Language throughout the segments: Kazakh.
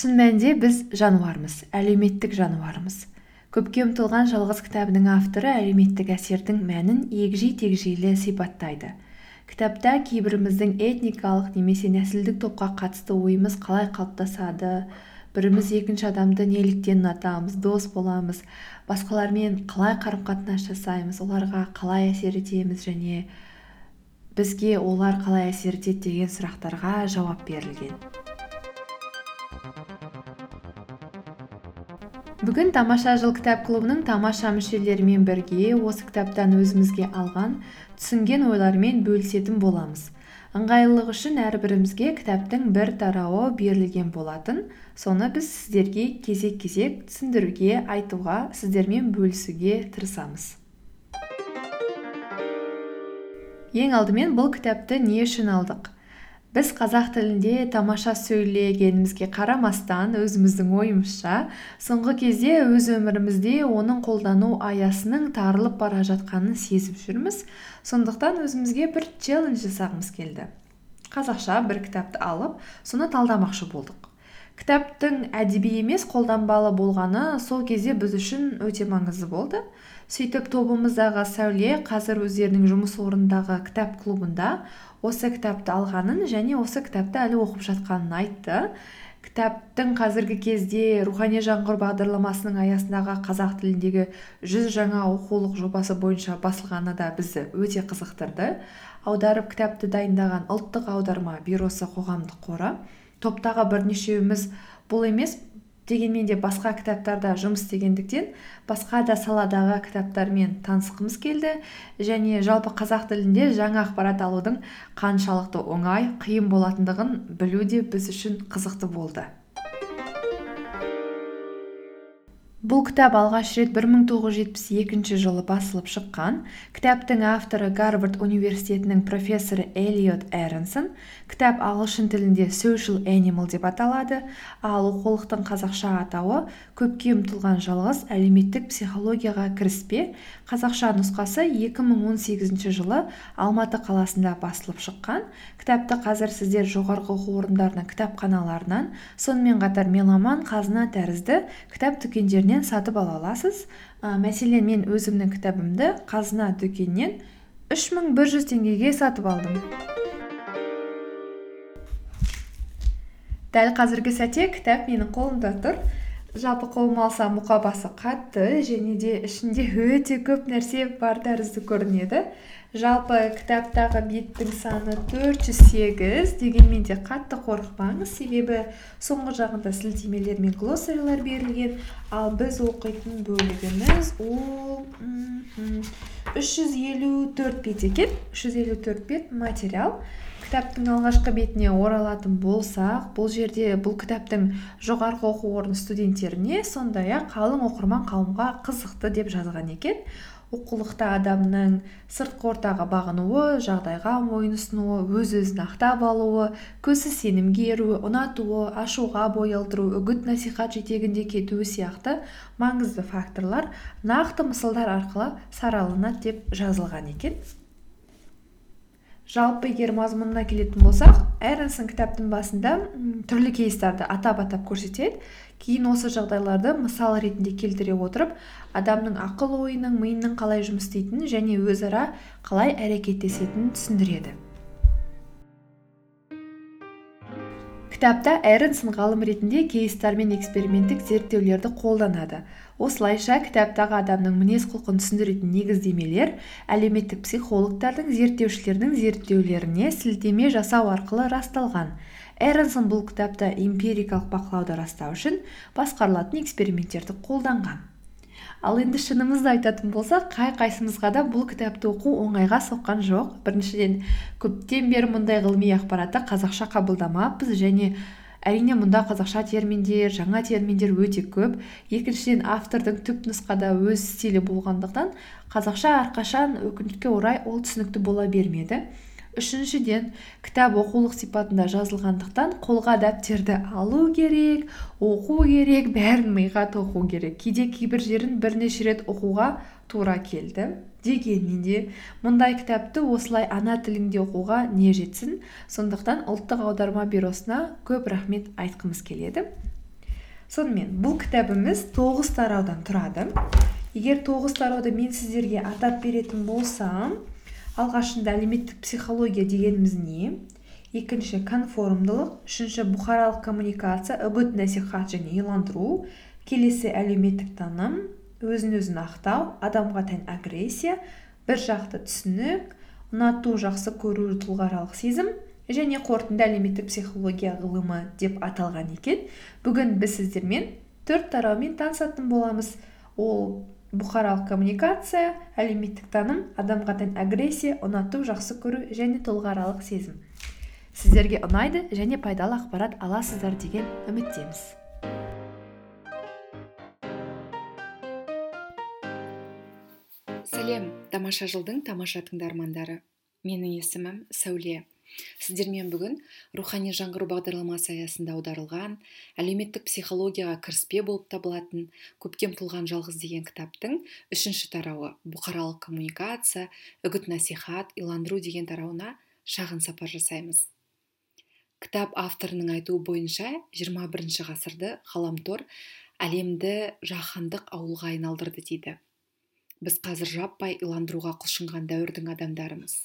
шын мәнінде біз жануармыз әлеуметтік жануармыз. Көпке ұмтылған жалғыз кітабының авторы әлеуметтік әсердің мәнін егжей тегжейлі сипаттайды. Кітапта кейбіріміздің этникалық немесе нәсілдік топқа қатысты ойымыз қалай қалыптасады біріміз екінші адамды неліктен ұнатамыз дос боламыз басқалармен қалай қарым қатынас жасаймыз оларға қалай әсер етеміз және бізге олар қалай әсер етеді деген сұрақтарға жауап берілген. Бүгін тамаша жыл кітап клубының тамаша мүшелерімен бірге осы кітаптан өзімізге алған түсінген ойлармен бөлісетін боламыз. Ыңғайлылық үшін әрбірімізге кітаптың бір тарауы берілген болатын. Соны біз сіздерге кезек кезек түсіндіруге айтуға сіздермен бөлісуге тырысамыз. Ең алдымен бұл кітапты не үшін алдық? Біз қазақ тілінде тамаша сөйлегенімізге қарамастан өзіміздің ойымызша соңғы кезде өз өмірімізде оның қолдану аясының тарылып бара жатқанын сезіп жүрміз. Сондықтан өзімізге бір челлендж жасағымыз келді. Қазақша бір кітапты алып соны талдамақшы болдық. Кітаптың әдеби емес қолданбалы болғаны сол кезде біз үшін өте маңызды болды. Сөйтіп тобымыздағы сәуле қазір өздерінің жұмыс орнындағы кітап клубында осы кітапты алғанын және осы кітапты әлі оқып жатқанын айтты. Кітаптың қазіргі кезде рухани жаңғыру бағдарламасының аясындағы қазақ тіліндегі жүз жаңа оқулық жобасы бойынша басылғаны да бізді өте қызықтырды. Аударып кітапты дайындаған ұлттық аударма бюросы қоғамдық қоры. Топтағы бірнешеуіміз бұл емес дегенмен де басқа кітаптарда жұмыс істегендіктен басқа да саладағы кітаптармен танысқымыз келді. Және жалпы қазақ тілінде жаңа ақпарат алудың қаншалықты оңай қиын болатындығын білу де біз үшін қызықты болды. Бұл кітап алғаш рет 1972 жылы басылып шыққан. Кітаптың авторы гарвард университетінің профессоры эллиот эрнсон кітап ағылшын тілінде social animal деп аталады. Ал оқулықтың қазақша атауы көпке ұмтылған жалғыз әлеуметтік психологияға кіріспе қазақша нұсқасы 2018 жылы алматы қаласында басылып шыққан. Кітапты қазір сіздер жоғарғы оқу орындарының кітапханаларынан сонымен қатар меломан қазына тәрізді кітап дүкендерінен сатып ала аласыз. Ә, мәселен мен өзімнің кітабымды қазына бір жүз теңгеге сатып алдым. Дәл қазіргі сәтте кітап менің қолымда тұр. Жалпы қолыма алсам мұқабасы қатты және де ішінде өте көп нәрсе бар тәрізді көрінеді. Жалпы кітаптағы беттің саны 408 дегенмен де қатты қорықпаңыз. Себебі соңғы жағында сілтемелер мен глоссарилар берілген. Ал біз оқитын бөлігіміз ол үш жүз елу төрт бет екен. үш жүз елу төрт бет материал. Кітаптың алғашқы бетіне оралатын болсақ бұл жерде бұл кітаптың жоғарғы оқу орны студенттеріне сондай ақ қалың оқырман қауымға қызықты деп жазған екен. Оқулықта адамның сыртқы ортаға бағынуы жағдайға мойынұсынуы өз өзін ақтап алуы көзсіз сенімге еруі ұнатуы ашуға бой алдыруы үгіт насихат жетегінде кетуі сияқты маңызды факторлар нақты мысалдар арқылы сараланады деп жазылған екен. Жалпы егер мазмұнына келетін болсақ эрнсон кітаптың басында түрлі кейстарды атап атап көрсетеді. Кейін осы жағдайларды мысал ретінде келтіре отырып адамның ақыл ойының миының қалай жұмыс істейтінін және өзара қалай әрекеттесетінін түсіндіреді. Кітапта эрнсон ғалым ретінде кейстар мен эксперименттік зерттеулерді қолданады. Осылайша кітаптағы адамның мінез құлқын түсіндіретін негіздемелер әлеуметтік психологтардың зерттеушілердің зерттеулеріне сілтеме жасау арқылы расталған. Эрнсон бұл кітапта эмпирикалық бақылауды растау үшін басқарылатын эксперименттерді қолданған. Ал енді шынымызды айтатын болсақ қай қайсымызға да бұл кітапты оқу оңайға соққан жоқ. Біріншіден көптен бері мұндай ғылыми ақпаратты қазақша қабылдамаппыз және әрине мұнда қазақша терминдер жаңа терминдер өте көп. Екіншіден автордың түпнұсқада өз стилі болғандықтан қазақша әрқашан өкінішке орай ол түсінікті бола бермеді. Үшіншіден кітап оқулық сипатында жазылғандықтан қолға дәптерді алу керек оқу керек бәрін миға тоқу керек. Кейде кейбір жерін бірнеше рет оқуға тура келді. Дегенмен де мұндай кітапты осылай ана тіліңде оқуға не жетсін? Сондықтан ұлттық аударма бюросына көп рахмет айтқымыз келеді. Сонымен бұл кітабымыз тоғыз тараудан тұрады. Егер тоғыз тарауды мен сіздерге атап беретін болсам алғашында әлеуметтік психология дегеніміз не? Екінші конформдылық. Үшінші бұқаралық коммуникация үгіт насихат және иландыру. Келесі әлеуметтік таным. Өзін өзін ақтау адамға тән агрессия бір жақты түсінік ұнату жақсы көру тұлғааралық сезім және қорытынды әлеуметтік психология ғылымы деп аталған екен. Бүгін біз сіздермен төрт тараумен танысатын боламыз. Ол бұқаралық коммуникация әлеуметтік таным адамға тән агрессия ұнату жақсы көру және тұлғааралық сезім. Сіздерге ұнайды және пайдалы ақпарат аласыздар деген үміттеміз. Сәлем тамаша жылдың тамаша тыңдармандары менің есімім сәуле. Сіздермен бүгін рухани жаңғыру бағдарламасы аясында аударылған әлеуметтік психологияға кіріспе болып табылатын көпке ұмтылған жалғыз деген кітаптың үшінші тарауы бұқаралық коммуникация үгіт насихат иландыру деген тарауына шағын сапар жасаймыз. Кітап авторының айтуы бойынша 21 ғасырды ғаламтор әлемді жаһандық ауылға айналдырды дейді. Біз қазір жаппай иландыруға құлшынған дәуірдің адамдарымыз.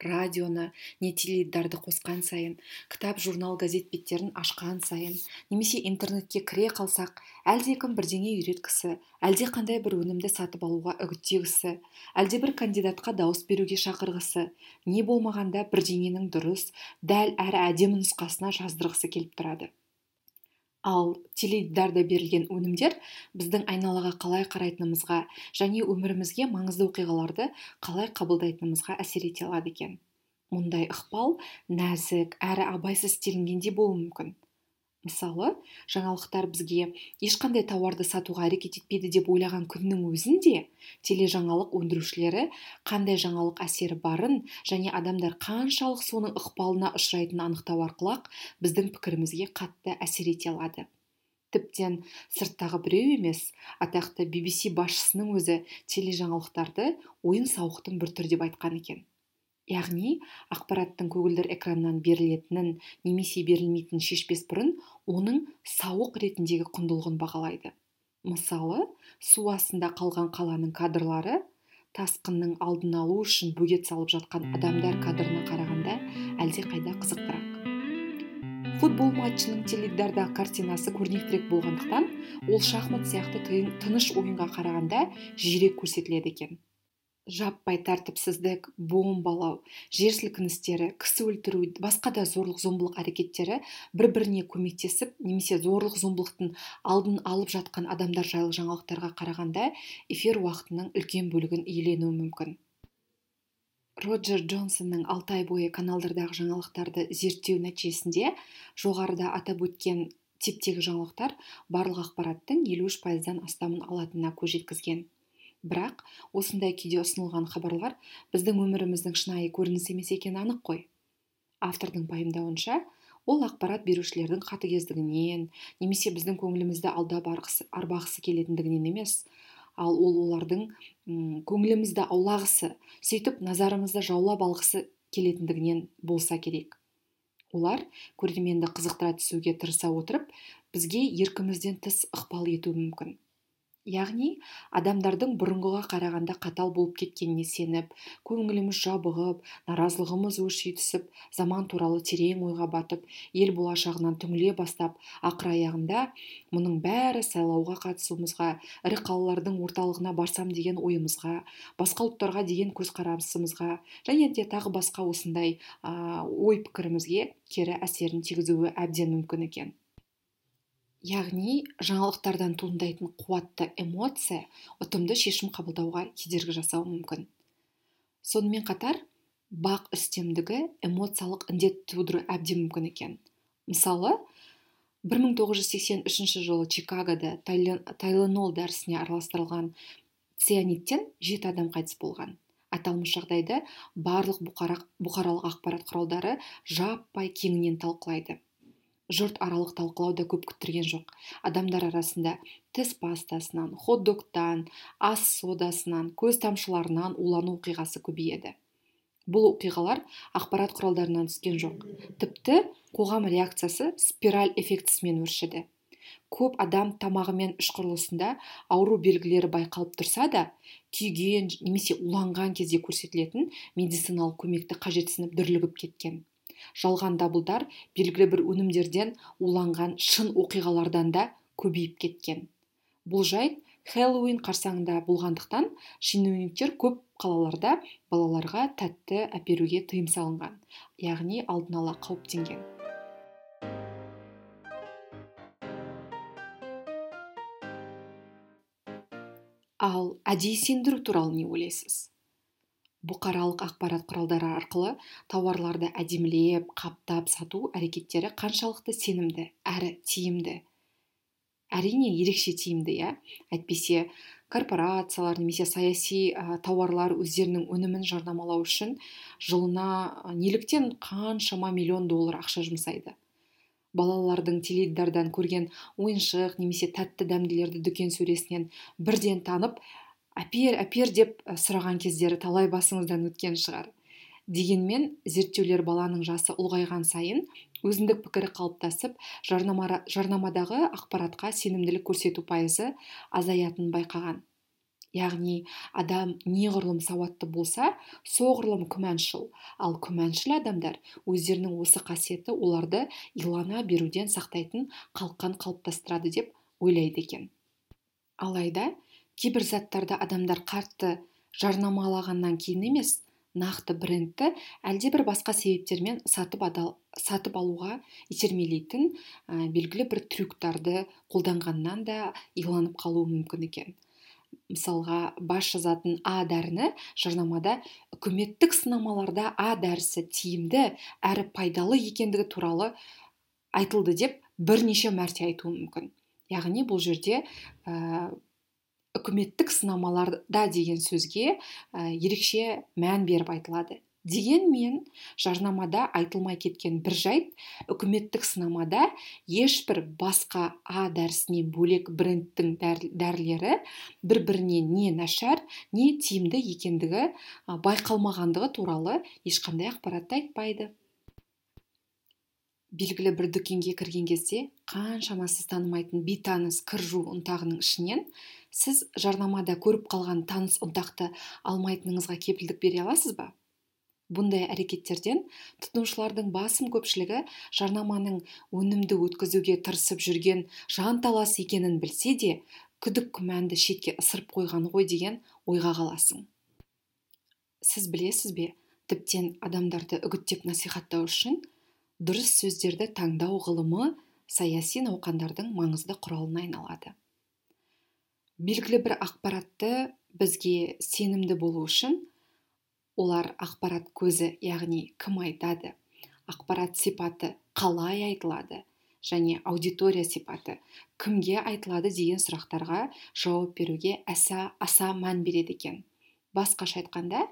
Радионы не теледидарды қосқан сайын кітап журнал газет беттерін ашқан сайын немесе интернетке кіре қалсақ әлдекім бірдеңе үйреткісі қандай бір өнімді сатып алуға үгіттегісі бір кандидатқа дауыс беруге шақырғысы не болмағанда бірдеңенің дұрыс дәл әрі әдемі нұсқасына жаздырғысы келіп тұрады. Ал теледидарда берілген өнімдер біздің айналаға қалай қарайтынымызға және өмірімізге маңызды оқиғаларды қалай қабылдайтынымызға әсер ете алады екен. Мұндай ықпал нәзік әрі абайсыз істелінген болуы мүмкін. Мысалы жаңалықтар бізге ешқандай тауарды сатуға әрекет етпейді деп ойлаған күннің өзінде тележаңалық өндірушілері қандай жаңалық әсері барын және адамдар қаншалық соның ықпалына ұшырайтынын анықтау арқылы біздің пікірімізге қатты әсер ете алады. Тіптен сырттағы біреу емес атақты BBC басшысының өзі тележаңалықтарды ойын сауықтың бір түрі деп айтқан екен. Яғни ақпараттың көгілдір экраннан берілетінін немесе берілмейтінін шешпес бұрын оның сауық ретіндегі құндылығын бағалайды. Мысалы су астында қалған қаланың кадрлары тасқынның алдын алу үшін бөгет салып жатқан адамдар кадрына қарағанда әлдеқайда қызықтырақ. Футбол матчының теледидардағы картинасы көрнектірек болғандықтан ол шахмат сияқты тыныш ойынға қарағанда жиірек көрсетіледі екен. Жаппай тәртіпсіздік бомбалау жер сілкіністері кісі өлтіру басқа да зорлық зомбылық әрекеттері бір біріне көмектесіп немесе зорлық зомбылықтың алдын алып жатқан адамдар жайлы жаңалықтарға қарағанда эфир уақытының үлкен бөлігін иеленуі мүмкін. Роджер джонсонның алты ай бойы каналдардағы жаңалықтарды зерттеу нәтижесінде жоғарыда атап өткен типтегі жаңалықтар барлық ақпараттың елу үш пайыздан астамын алатынына көз жеткізген. Бірақ осындай күйде ұсынылған хабарлар біздің өміріміздің шынайы көрінісі емес екені анық қой. Автордың пайымдауынша ол ақпарат берушілердің қатыгездігінен немесе біздің көңілімізді алдап арбағысы келетіндігінен емес. Ал ол олардың көңілімізді аулағысы сөйтіп назарымызды жаулап алғысы келетіндігінен болса керек. Олар көрерменді қызықтыра түсуге тырыса отырып бізге еркімізден тыс ықпал етуі мүмкін. Яғни адамдардың бұрынғыға қарағанда қатал болып кеткеніне сеніп көңіліміз жабығып наразылығымыз өрши түсіп заман туралы терең ойға батып ел болашағынан түңіле бастап ақыр аяғында мұның бәрі сайлауға қатысуымызға ірі қалалардың орталығына барсам деген ойымызға басқа ұлттарға деген көзқарасымызға және де тағы басқа осындай ой пікірімізге кері әсерін тигізуі әбден мүмкін екен. Яғни жаңалықтардан туындайтын қуатты эмоция ұтымды шешім қабылдауға кедергі жасауы мүмкін. Сонымен қатар бақ үстемдігі эмоциялық індет тудыруы әбден мүмкін екен. Мысалы 1983 жылы чикагода тайленол дәрісіне араластырылған цианиттен жеті адам қайтыс болған. Аталмыш жағдайды барлық бұқаралық ақпарат құралдары жаппай кеңінен талқылайды. Жұрт аралық талқылау да көп күттірген жоқ. Адамдар арасында тіс пастасынан хот догтан ас содасынан көз тамшыларынан улану оқиғасы көбейеді. Бұл оқиғалар ақпарат құралдарынан түскен жоқ. Тіпті қоғам реакциясы спираль эффектісімен өршіді. Көп адам тамағымен іш құрылысында ауру белгілері байқалып тұрса да күйген немесе уланған кезде көрсетілетін медициналық көмекті қажетсініп дүрлігіп кеткен. Жалған дабылдар белгілі бір өнімдерден уланған шын оқиғалардан да көбейіп кеткен. Бұл жайт хэллоуин қарсаңында болғандықтан шенеуніктер көп қалаларда балаларға тәтті әперуге тыйым салынған яғни алдын ала қауіптенген. Ал әдейі сендіру туралы не ойлайсыз? Бұқаралық ақпарат құралдары арқылы тауарларды әдемілеп қаптап сату әрекеттері қаншалықты сенімді әрі тиімді? Әрине ерекше тиімді иә? Әйтпесе корпорациялар немесе саяси ә, тауарлар өздерінің өнімін жарнамалау үшін жылына неліктен қаншама миллион доллар ақша жұмсайды? Балалардың теледидардан көрген ойыншық немесе тәтті дәмділерді дүкен сөресінен бірден танып әпер әпер деп сұраған кездері талай басыңыздан өткен шығар. Дегенмен зерттеулер баланың жасы ұлғайған сайын өзіндік пікірі қалыптасып жарнамадағы ақпаратқа сенімділік көрсету пайызы азаятынын байқаған. Яғни адам неғұрлым сауатты болса соғұрлым күмәншіл. Ал күмәншіл адамдар өздерінің осы қасиеті оларды илана беруден сақтайтын қалқан қалыптастырады деп ойлайды екен. Алайда кейбір заттарды адамдар қатты жарнамалағаннан кейін емес нақты брендті әлдебір басқа себептермен сатып, адал, сатып алуға итермелейтін ә, белгілі бір трюктарды қолданғаннан да иланып қалуы мүмкін екен. Мысалға бас жазатын а дәріні жарнамада үкіметтік сынамаларда а дәрісі тиімді әрі пайдалы екендігі туралы айтылды деп бірнеше мәрте айтуы мүмкін. Яғни бұл жерде үкіметтік сынамаларда деген сөзге ә, ерекше мән беріп айтылады. Дегенмен жарнамада айтылмай кеткен бір жайт үкіметтік сынамада ешбір басқа а дәрісінен бөлек брендтің дәрілері бір біріне не нашар не тиімді екендігі байқалмағандығы туралы ешқандай ақпаратты айтпайды. Белгілі бір дүкенге кірген кезде қаншама сіз танымайтын бейтаныс кір жуу ұнтағының ішінен сіз жарнамада көріп қалған таныс ұнтақты алмайтыныңызға кепілдік бере аласыз ба? Бұндай әрекеттерден тұтынушылардың басым көпшілігі жарнаманың өнімді өткізуге тырысып жүрген жанталас екенін білсе де күдік күмәнді шетке ысырып қойғаны ғой деген ойға қаласың. Сіз білесіз бе тіптен адамдарды үгіттеп насихаттау үшін дұрыс сөздерді таңдау ғылымы саяси науқандардың маңызды құралына айналады. Белгілі бір ақпаратты бізге сенімді болу үшін олар ақпарат көзі яғни кім айтады ақпарат сипаты қалай айтылады және аудитория сипаты кімге айтылады деген сұрақтарға жауап беруге аса, аса мән береді екен. Басқаша айтқанда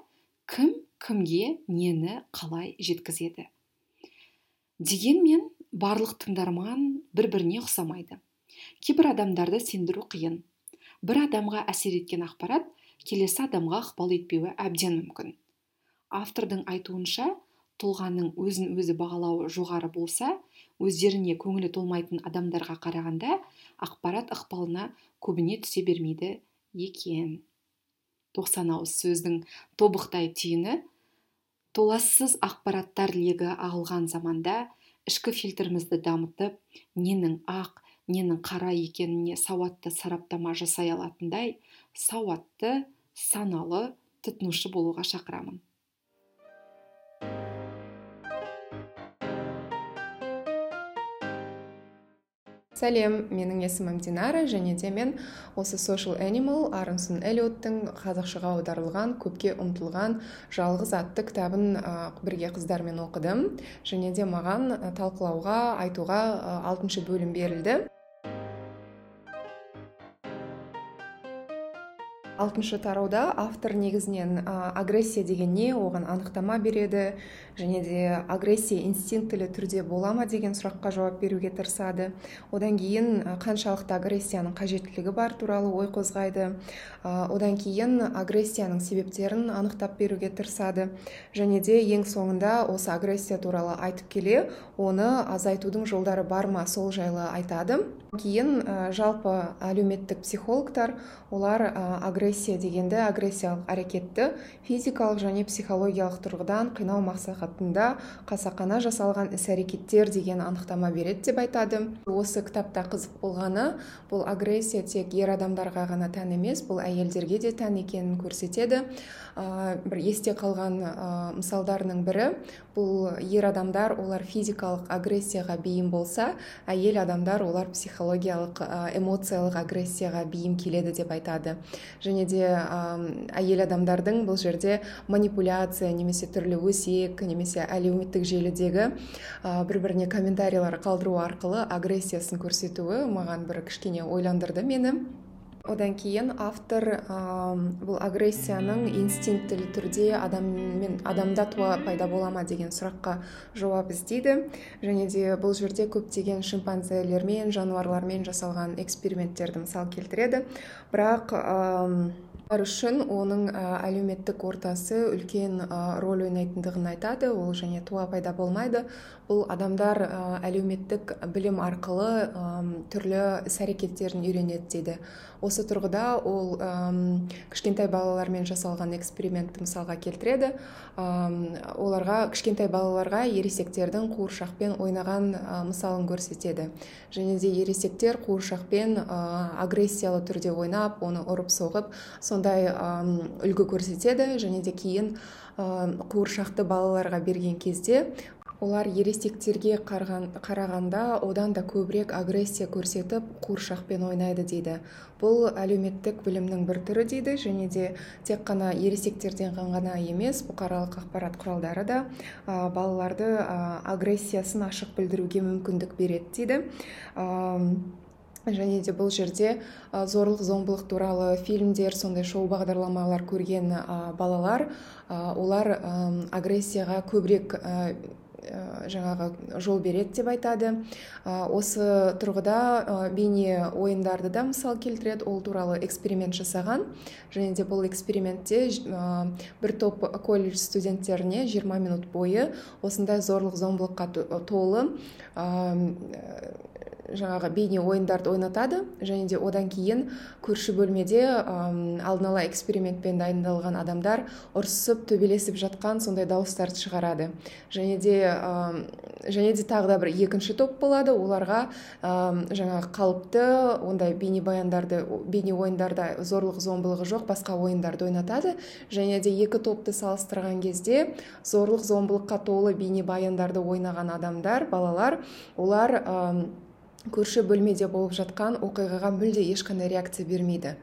кім кімге нені қалай жеткізеді? Дегенмен барлық тыңдарман бір біріне ұқсамайды. Кейбір адамдарды сендіру қиын. Бір адамға әсер еткен ақпарат келесі адамға ықпал етпеуі әбден мүмкін. Автордың айтуынша тұлғаның өзін өзі бағалауы жоғары болса өздеріне көңілі толмайтын адамдарға қарағанда ақпарат ықпалына көбіне түсе бермейді екен. Тоқсан ауыз сөздің тобықтай түйіні толассыз ақпараттар легі ағылған заманда ішкі фильтрімізді дамытып ненің ақ ненің қара екеніне сауатты сараптама жасай алатындай сауатты саналы тұтынушы болуға шақырамын. Сәлем менің есімім динара және де мен осы social animal арнсон эллиоттың қазақшаға аударылған көпке ұмтылған жалғыз атты кітабын бірге қыздармен оқыдым және де маған талқылауға айтуға алтыншы бөлім берілді. Алтыншы тарауда автор негізінен агрессия деген не оған анықтама береді және де агрессия инстинктілі түрде бола ма деген сұраққа жауап беруге тырысады. Одан кейін қаншалықты агрессияның қажеттілігі бар туралы ой қозғайды. Одан кейін агрессияның себептерін анықтап беруге тырысады. Және де ең соңында осы агрессия туралы айтып келе оны азайтудың жолдары бар ма сол жайлы айтады. Кейін жалпы әлеуметтік психологтар олар агрессия дегенді агрессиялық әрекетті физикалық және психологиялық тұрғыдан қинау мақсатында қасақана жасалған іс әрекеттер деген анықтама береді деп айтады. Осы кітапта қызық болғаны бұл агрессия тек ер адамдарға ғана тән емес бұл әйелдерге де тән екенін көрсетеді. Бір есте қалған мысалдарының бірі бұл ер адамдар олар физикалық агрессияға бейім болса әйел адамдар олар психологиялық эмоциялық агрессияға бейім келеді деп айтады. Және де әйел адамдардың бұл жерде манипуляция немесе түрлі өсек немесе әлеуметтік желідегі бір біріне комментарийлер қалдыру арқылы агрессиясын көрсетуі маған бір кішкене ойландырды мені. Одан кейін автор бұл агрессияның инстинктілі түрде адаммен адамда туа пайда бола ма деген сұраққа жауап іздейді. Және де бұл жерде көптеген шимпанзелермен жануарлармен жасалған эксперименттерді мысал келтіреді. Бірақ үшін оның әлеуметтік ортасы үлкен роль ойнайтындығын айтады. Ол және туа пайда болмайды. Бұл адамдар әлеуметтік білім арқылы түрлі іс әрекеттерін үйренеді дейді. Осы тұрғыда ол кішкентай балалармен жасалған экспериментті мысалға келтіреді. Оларға кішкентай балаларға ересектердің қуыршақпен ойнаған мысалын көрсетеді. Және де ересектер қуыршақпен агрессиялы түрде ойнап оны ұрып соғып сондай үлгі көрсетеді. Және де кейін қуыршақты балаларға берген кезде олар ересектерге қарағанда одан да көбірек агрессия көрсетіп қуыршақпен ойнайды дейді. Бұл әлеуметтік білімнің бір түрі дейді. Және де тек қана ересектерден ғана емес бұқаралық ақпарат құралдары да балаларды агрессиясын ашық білдіруге мүмкіндік береді дейді. Және де бұл жерде зорлық зомбылық туралы фильмдер сондай шоу бағдарламалар көрген балалар олар агрессияға көбірек жаңағы жол береді деп айтады. Осы тұрғыда бейне ойындарды да мысал келтіреді ол туралы эксперимент жасаған. Және де бұл экспериментте бір топ колледж студенттеріне 20 минут бойы осындай зорлық зомбылыққа толы жаңағы бейне ойындарды ойнатады. Және де одан кейін көрші бөлмеде алдын ала экспериментпен дайындалған адамдар ұрсып төбелесіп жатқан сондай дауыстарды шығарады. Және де және де тағы да бір екінші топ болады. Оларға жаңағы қалыпты ондай бейнебаяндарды бейне ойындарда зорлық зомбылығы жоқ басқа ойындарды ойнатады. Және де екі топты салыстырған кезде зорлық зомбылыққа толы бейнебаяндарды ойнаған адамдар балалар олар көрші бөлмеде болып жатқан оқиғаға мүлде ешқандай реакция бермейді.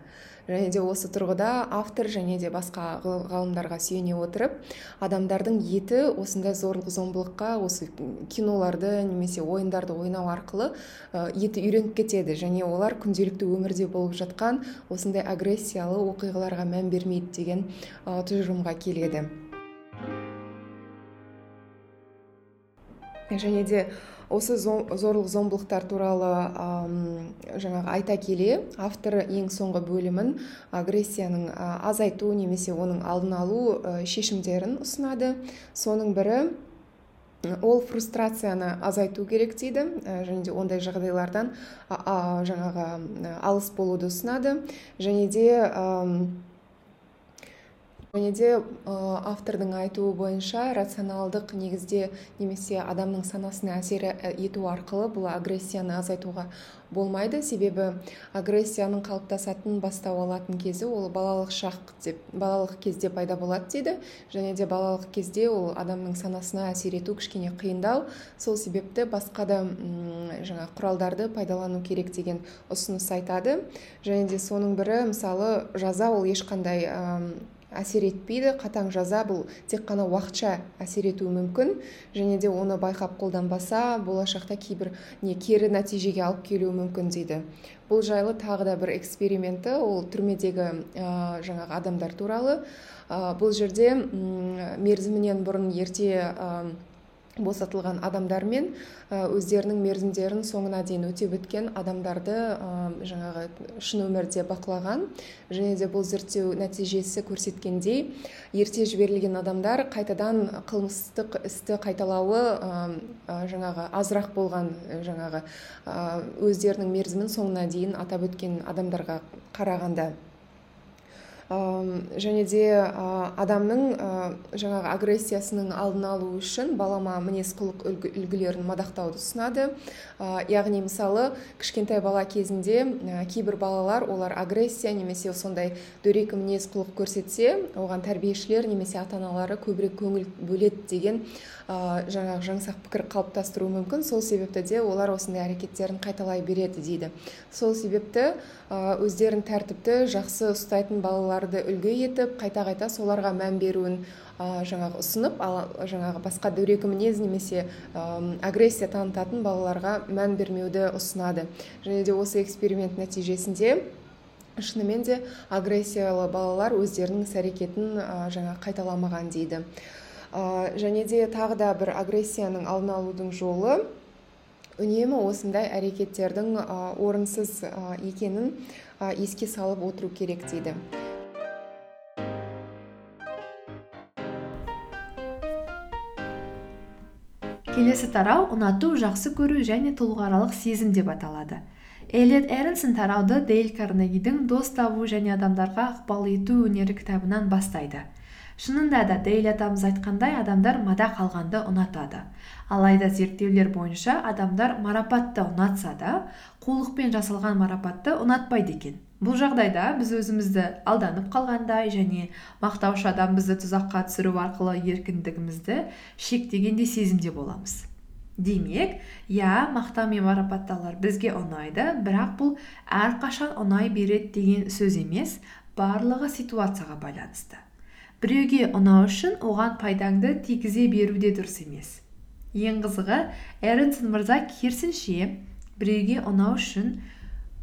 Және де осы тұрғыда автор және де басқа ғалымдарға сүйене отырып адамдардың еті осындай зорлық зомбылыққа осы киноларды немесе ойындарды ойнау арқылы еті үйреніп кетеді. Және олар күнделікті өмірде болып жатқан осындай агрессиялы оқиғаларға мән бермейді деген тұжырымға келеді. Және де осы зорлық зомбылықтар туралы жаңағы айта келе автор ең соңғы бөлімін агрессияның азайту немесе оның алдын алу шешімдерін ұсынады. Соның бірі ол фрустрацияны азайту керек дейді және де ондай жағдайлардан жаңағы алыс болуды ұсынады. Және де және де автордың айтуы бойынша рационалдық негізде немесе адамның санасына әсер ету арқылы бұл агрессияны азайтуға болмайды. Себебі агрессияның қалыптасатын бастау алатын кезі ол балалық шақ деп балалық кезде пайда болады дейді. Және де балалық кезде ол адамның санасына әсер ету кішкене қиындау. Сол себепті басқа да жаңа құралдарды пайдалану керек деген ұсыныс айтады. Және де соның бірі мысалы жаза ол ешқандай әсер етпейді қатаң жаза бұл тек қана уақытша әсер етуі мүмкін. Және де оны байқап қолданбаса болашақта кейбір не кері нәтижеге алып келуі мүмкін дейді. Бұл жайлы тағы да бір эксперименті ол түрмедегі ә, жаңағы адамдар туралы. Ә, бұл жерде мерзімінен бұрын ерте босатылған адамдармен өздерінің мерзімдерін соңына дейін өтеп өткен адамдарды жаңағы шын өмірде бақылаған және де бұл зерттеу нәтижесі көрсеткендей ерте жіберілген адамдар қайтадан қылмыстық істі қайталауы жаңағы азырақ болған жаңағы өздерінің мерзімін соңына дейін атап өткен адамдарға қарағанда. Және де адамның жаңағы агрессиясының алдын алу үшін балама мінез құлық үлгілерін мадақтауды ұсынады. Яғни мысалы кішкентай бала кезінде кейбір балалар олар агрессия немесе сондай дөрекі мінез құлық көрсетсе оған тәрбиешілер немесе ата аналары көбірек көңіл бөледі деген жаңағы жаңсақ пікір қалыптастыруы мүмкін. Сол себепті де олар осындай әрекеттерін қайталай береді дейді. Сол себепті өздерін тәртіпті жақсы ұстайтын балаларды үлгі етіп қайта қайта соларға мән беруін жаңағы ұсынып ал жаңағы басқа дөрекі мінез немесе агрессия танытатын балаларға мән бермеуді ұсынады. Және де осы эксперимент нәтижесінде шынымен де агрессиялы балалар өздерінің іс әрекетін жаңа қайталамаған дейді. Және де тағы да бір агрессияның алдын алудың жолы. Үнемі осындай әрекеттердің орынсыз екенін еске салып отыру керек дейді. Келесі тарау ұнату жақсы көру және тұлғааралық сезім деп аталады. Эллиот эрнсон тарауды дейл карнегидің дос табу және адамдарға ықпал ету өнері кітабынан бастайды. Шынында да дейл атамыз айтқандай адамдар мадақ алғанды ұнатады. Алайда зерттеулер бойынша адамдар марапатты ұнатса да қулықпен жасалған марапатты ұнатпайды екен. Бұл жағдайда біз өзімізді алданып қалғандай және мақтаушы адам бізді тұзаққа түсіру арқылы еркіндігімізді шектегендей сезімде боламыз. Демек иә мақтау мен марапаттаулар бізге ұнайды бірақ бұл әрқашан ұнай береді деген сөз емес барлығы ситуацияға байланысты. Біреуге ұнау үшін оған пайдаңды тигізе беру де дұрыс емес. Ең қызығы эрнсон мырза керісінше біреуге ұнау үшін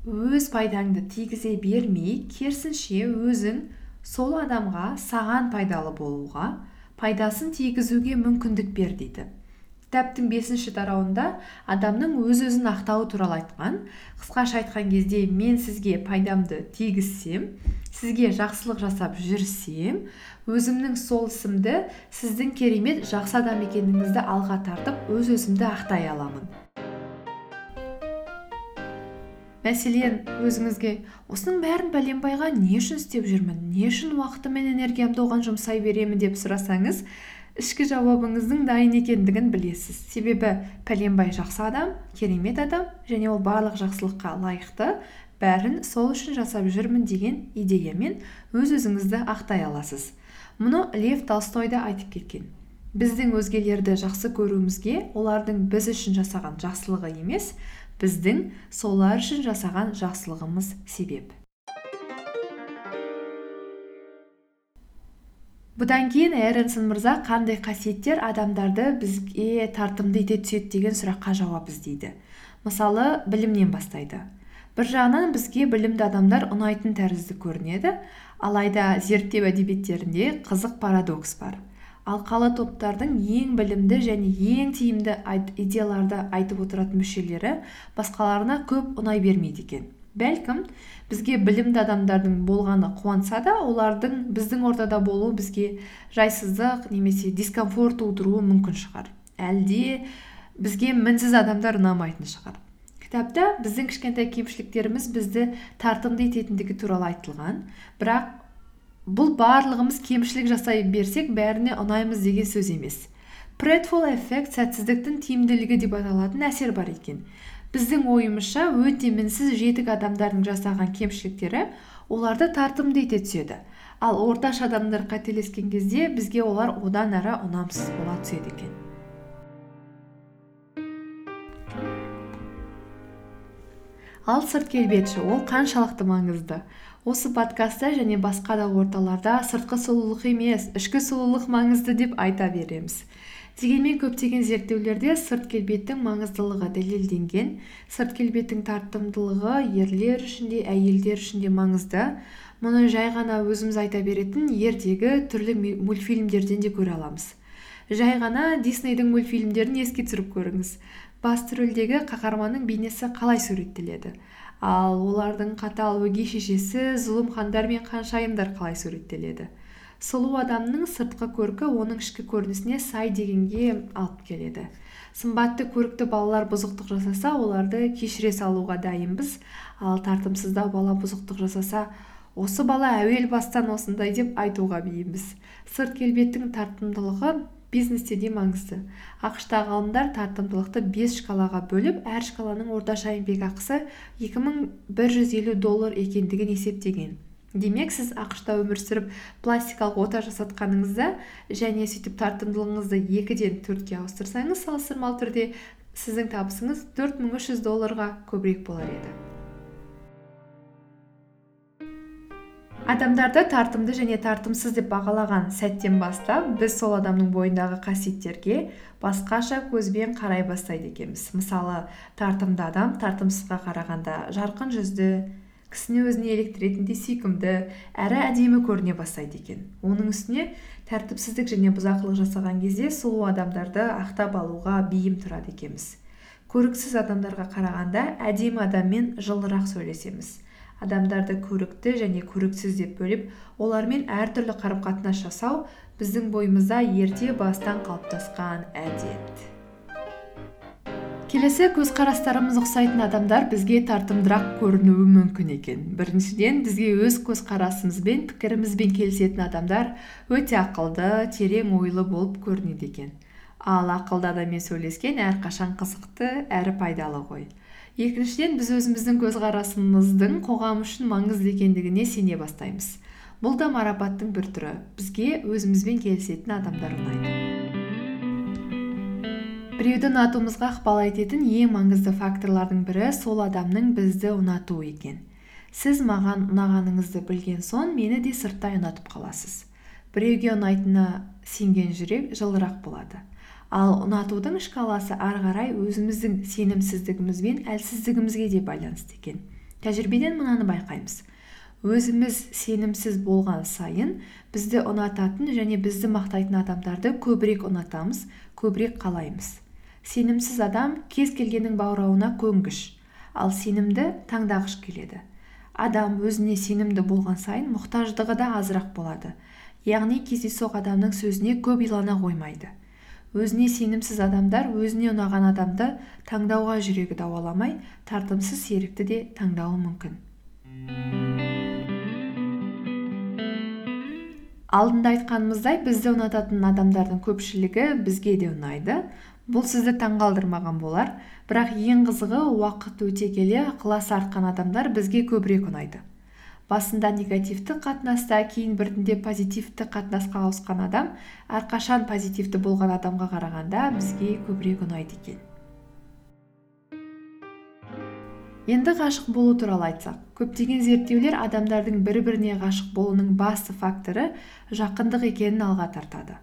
өз пайдаңды тигізе бермей керісінше өзің сол адамға саған пайдалы болуға пайдасын тигізуге мүмкіндік бер дейді кітаптың бесінші тарауында адамның өз өзін ақтауы туралы айтқан. Қысқаша айтқан кезде мен сізге пайдамды тигізсем сізге жақсылық жасап жүрсем өзімнің сол ісімді сіздің керемет жақсы адам екеніңізді алға тартып өз өзімді ақтай аламын. Мәселен өзіңізге осының бәрін бәленбайға не үшін істеп жүрмін не үшін уақытым мен энергиямды оған жұмсай беремін деп сұрасаңыз ішкі жауабыңыздың дайын екендігін білесіз. Себебі пәленбай жақсы адам керемет адам және ол барлық жақсылыққа лайықты. Бәрін сол үшін жасап жүрмін деген идеямен өз өзіңізді ақтай аласыз. Мұны лев толстой да айтып кеткен. Біздің өзгелерді жақсы көруімізге олардың біз үшін жасаған жақсылығы емес біздің солар үшін жасаған жақсылығымыз себеп бұдан кейін эренсон мырза қандай қасиеттер адамдарды бізге тартымды ете түседі? деген сұраққа жауап іздейді. Мысалы білімнен бастайды. Бір жағынан бізге білімді адамдар ұнайтын тәрізді көрінеді. Алайда зерттеу әдебиеттерінде қызық парадокс бар. Алқалы топтардың ең білімді және ең тиімді идеяларды айтып отыратын мүшелері басқаларына көп ұнай бермейді екен. Бәлкім бізге білімді адамдардың болғаны қуанса да олардың біздің ортада болуы бізге жайсыздық немесе дискомфорт тудыруы мүмкін шығар. Әлде бізге мінсіз адамдар ұнамайтын шығар. Кітапта біздің кішкентай кемшіліктеріміз бізді тартымды ететіндігі туралы айтылған. Бірақ бұл барлығымыз кемшілік жасай берсек бәріне ұнаймыз деген сөз емес. Предфол эффект сәтсіздіктің тиімділігі деп аталатын әсер бар екен. Біздің ойымызша өте мінсіз жетік адамдардың жасаған кемшіліктері оларды тартымды ете түседі. Ал орташа адамдар қателескен кезде бізге олар одан әрі ұнамсыз бола түседі екен. Ал сырт келбетші ол қаншалықты маңызды? Осы подкастта және басқа да орталарда сыртқы сұлулық емес ішкі сұлулық маңызды деп айта береміз. Дегенмен көптеген зерттеулерде сырт келбеттің маңыздылығы дәлелденген. Сырт келбеттің тартымдылығы ерлер үшін де әйелдер үшін де маңызды. Мұны жай ғана өзіміз айта беретін ертегі түрлі мультфильмдерден де көре аламыз. Жай ғана диснейдің мультфильмдерін еске түсіріп көріңіз. Басты рөлдегі қаһарманның бейнесі қалай суреттеледі? Ал олардың қатал өгей шешесі зұлымхандар мен ханшайымдар қалай суреттеледі? Сұлу адамның сыртқы көркі оның ішкі көрінісіне сай дегенге алып келеді. Сымбатты көрікті балалар бұзықтық жасаса оларды кешіре салуға дайынбыз. Ал тартымсыздау бала бұзықтық жасаса осы бала әуел бастан осындай деп айтуға бейінбіз сырт келбеттің тартымдылығы бизнесте де маңызды. Ақш та ғалымдар тартымдылықты бес шкалаға бөліп әр шкаланың орташа еңбекақысы екі мың бір жүз елу доллар екендігін есептеген. Демек сіз ақш та өмір сүріп пластикалық ота жасатқаныңызда және сөйтіп тартымдылығыңызды екіден төртке ауыстырсаңыз салыстырмалы түрде сіздің табысыңыз төрт мың үш жүз долларға көбірек болар еді. Адамдарды тартымды және тартымсыз деп бағалаған сәттен бастап біз сол адамның бойындағы қасиеттерге басқаша көзбен қарай бастайды екенбіз. Мысалы тартымды адам тартымсызға қарағанда жарқын жүзді кісіні өзіне еліктіретіндей сүйкімді әрі әдемі көріне бастайды екен. Оның үстіне тәртіпсіздік және бұзақылық жасаған кезде сұлу адамдарды ақтап алуға бейім тұрады екенбіз. Көріксіз адамдарға қарағанда әдемі адаммен жылырақ сөйлесеміз. Адамдарды көрікті және көріксіз деп бөліп олармен әртүрлі қарым қатынас жасау біздің бойымызда ерте бастан қалыптасқан әдет. Келесі көзқарастарымыз ұқсайтын адамдар бізге тартымдырақ көрінуі мүмкін екен. Біріншіден бізге өз көзқарасымызбен пікірімізбен келісетін адамдар өте ақылды терең ойлы болып көрінеді екен. Ал ақылды адаммен сөйлескен әрқашан қызықты әрі пайдалы ғой. Екіншіден біз өзіміздің көзқарасымыздың қоғам үшін маңызды екендігіне сене бастаймыз. Бұл да марапаттың бір түрі. Бізге өзімізбен келісетін адамдар ұнайды. Біреуді ұнатуымызға ықпал ететін ең маңызды факторлардың бірі сол адамның бізді ұнатуы екен. Сіз маған ұнағаныңызды білген соң мені де сырттай ұнатып қаласыз. Біреуге ұнайтынына сенген жүрек жылырақ болады. Ал ұнатудың шкаласы ары қарай өзіміздің сенімсіздігіміз бен әлсіздігімізге де байланысты екен. Тәжірибеден мынаны байқаймыз. Өзіміз сенімсіз болған сайын бізді ұнататын және бізді мақтайтын адамдарды көбірек ұнатамыз көбірек қалаймыз. Сенімсіз адам кез келгеннің баурауына көнгіш ал сенімді таңдағыш келеді. Адам өзіне сенімді болған сайын мұқтаждығы да азырақ болады. Яғни кездейсоқ адамның сөзіне көп илана қоймайды. Өзіне сенімсіз адамдар өзіне ұнаған адамды таңдауға жүрегі дауаламай тартымсыз серікті де таңдауы мүмкін. Алдында айтқанымыздай бізді ұнататын адамдардың көпшілігі бізге де ұнайды. Бұл сізді таңғалдырмаған болар бірақ ең қызығы уақыт өте келе ықыласы артқан адамдар бізге көбірек ұнайды. Басында негативті қатынаста кейін біртіндеп позитивті қатынасқа ауысқан адам әрқашан позитивті болған адамға қарағанда бізге көбірек ұнайды екен. Енді ғашық болу туралы айтсақ көптеген зерттеулер адамдардың бір біріне ғашық болуының басты факторы жақындық екенін алға тартады.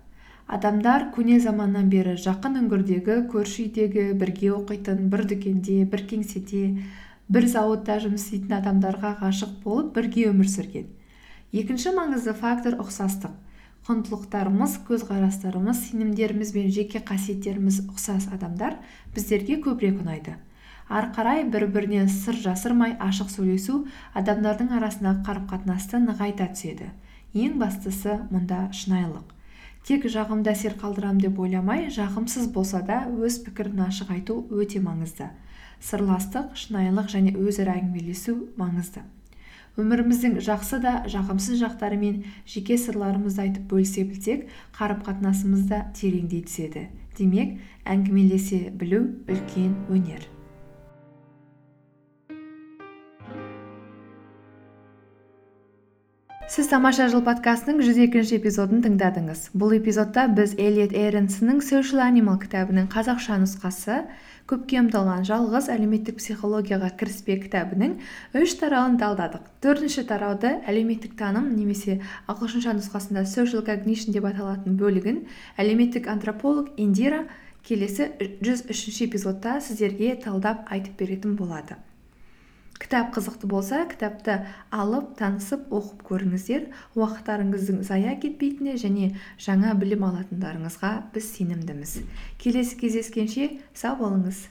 Адамдар көне заманнан бері жақын үңгірдегі көрші үйдегі бірге оқитын бір дүкенде бір кеңседе бір зауытта жұмыс істейтін адамдарға ғашық болып бірге өмір сүрген. Екінші маңызды фактор ұқсастық. Құндылықтарымыз көзқарастарымыз сенімдеріміз бен жеке қасиеттеріміз ұқсас адамдар біздерге көбірек ұнайды. Ары қарай бір бірінен сыр жасырмай ашық сөйлесу адамдардың арасындағы қарым қатынасты нығайта түседі. Ең бастысы мұнда шынайылық. Тек жағымды әсер қалдырамын деп ойламай жағымсыз болса да өз пікірін ашық айту өте маңызды. Сырластық шынайылық және өзара әңгімелесу маңызды. Өміріміздің жақсы да жағымсыз жақтары мен жеке сырларымызды айтып бөлісе білсек қарым қатынасымыз да тереңдей түседі. Демек әңгімелесе білу үлкен өнер. Сіз тамаша жыл подкастының жүз екінші эпизодын тыңдадыңыз. Бұл эпизодта біз эллиот эренсонның social animal кітабының қазақша нұсқасы көпке ұмтылған жалғыз әлеуметтік психологияға кіріспе кітабының үш тарауын талдадық. Төртінші тарауды әлеуметтік таным немесе ағылшынша нұсқасында social cognition деп аталатын бөлігін әлеуметтік антрополог индира келесі жүз үшінші эпизодта сіздерге талдап айтып беретін болады. Кітап қызықты болса кітапты алып танысып оқып көріңіздер. Уақыттарыңыздың зая кетпейтініне және жаңа білім алатындарыңызға біз сенімдіміз. Келесі кездескенше сау болыңыз.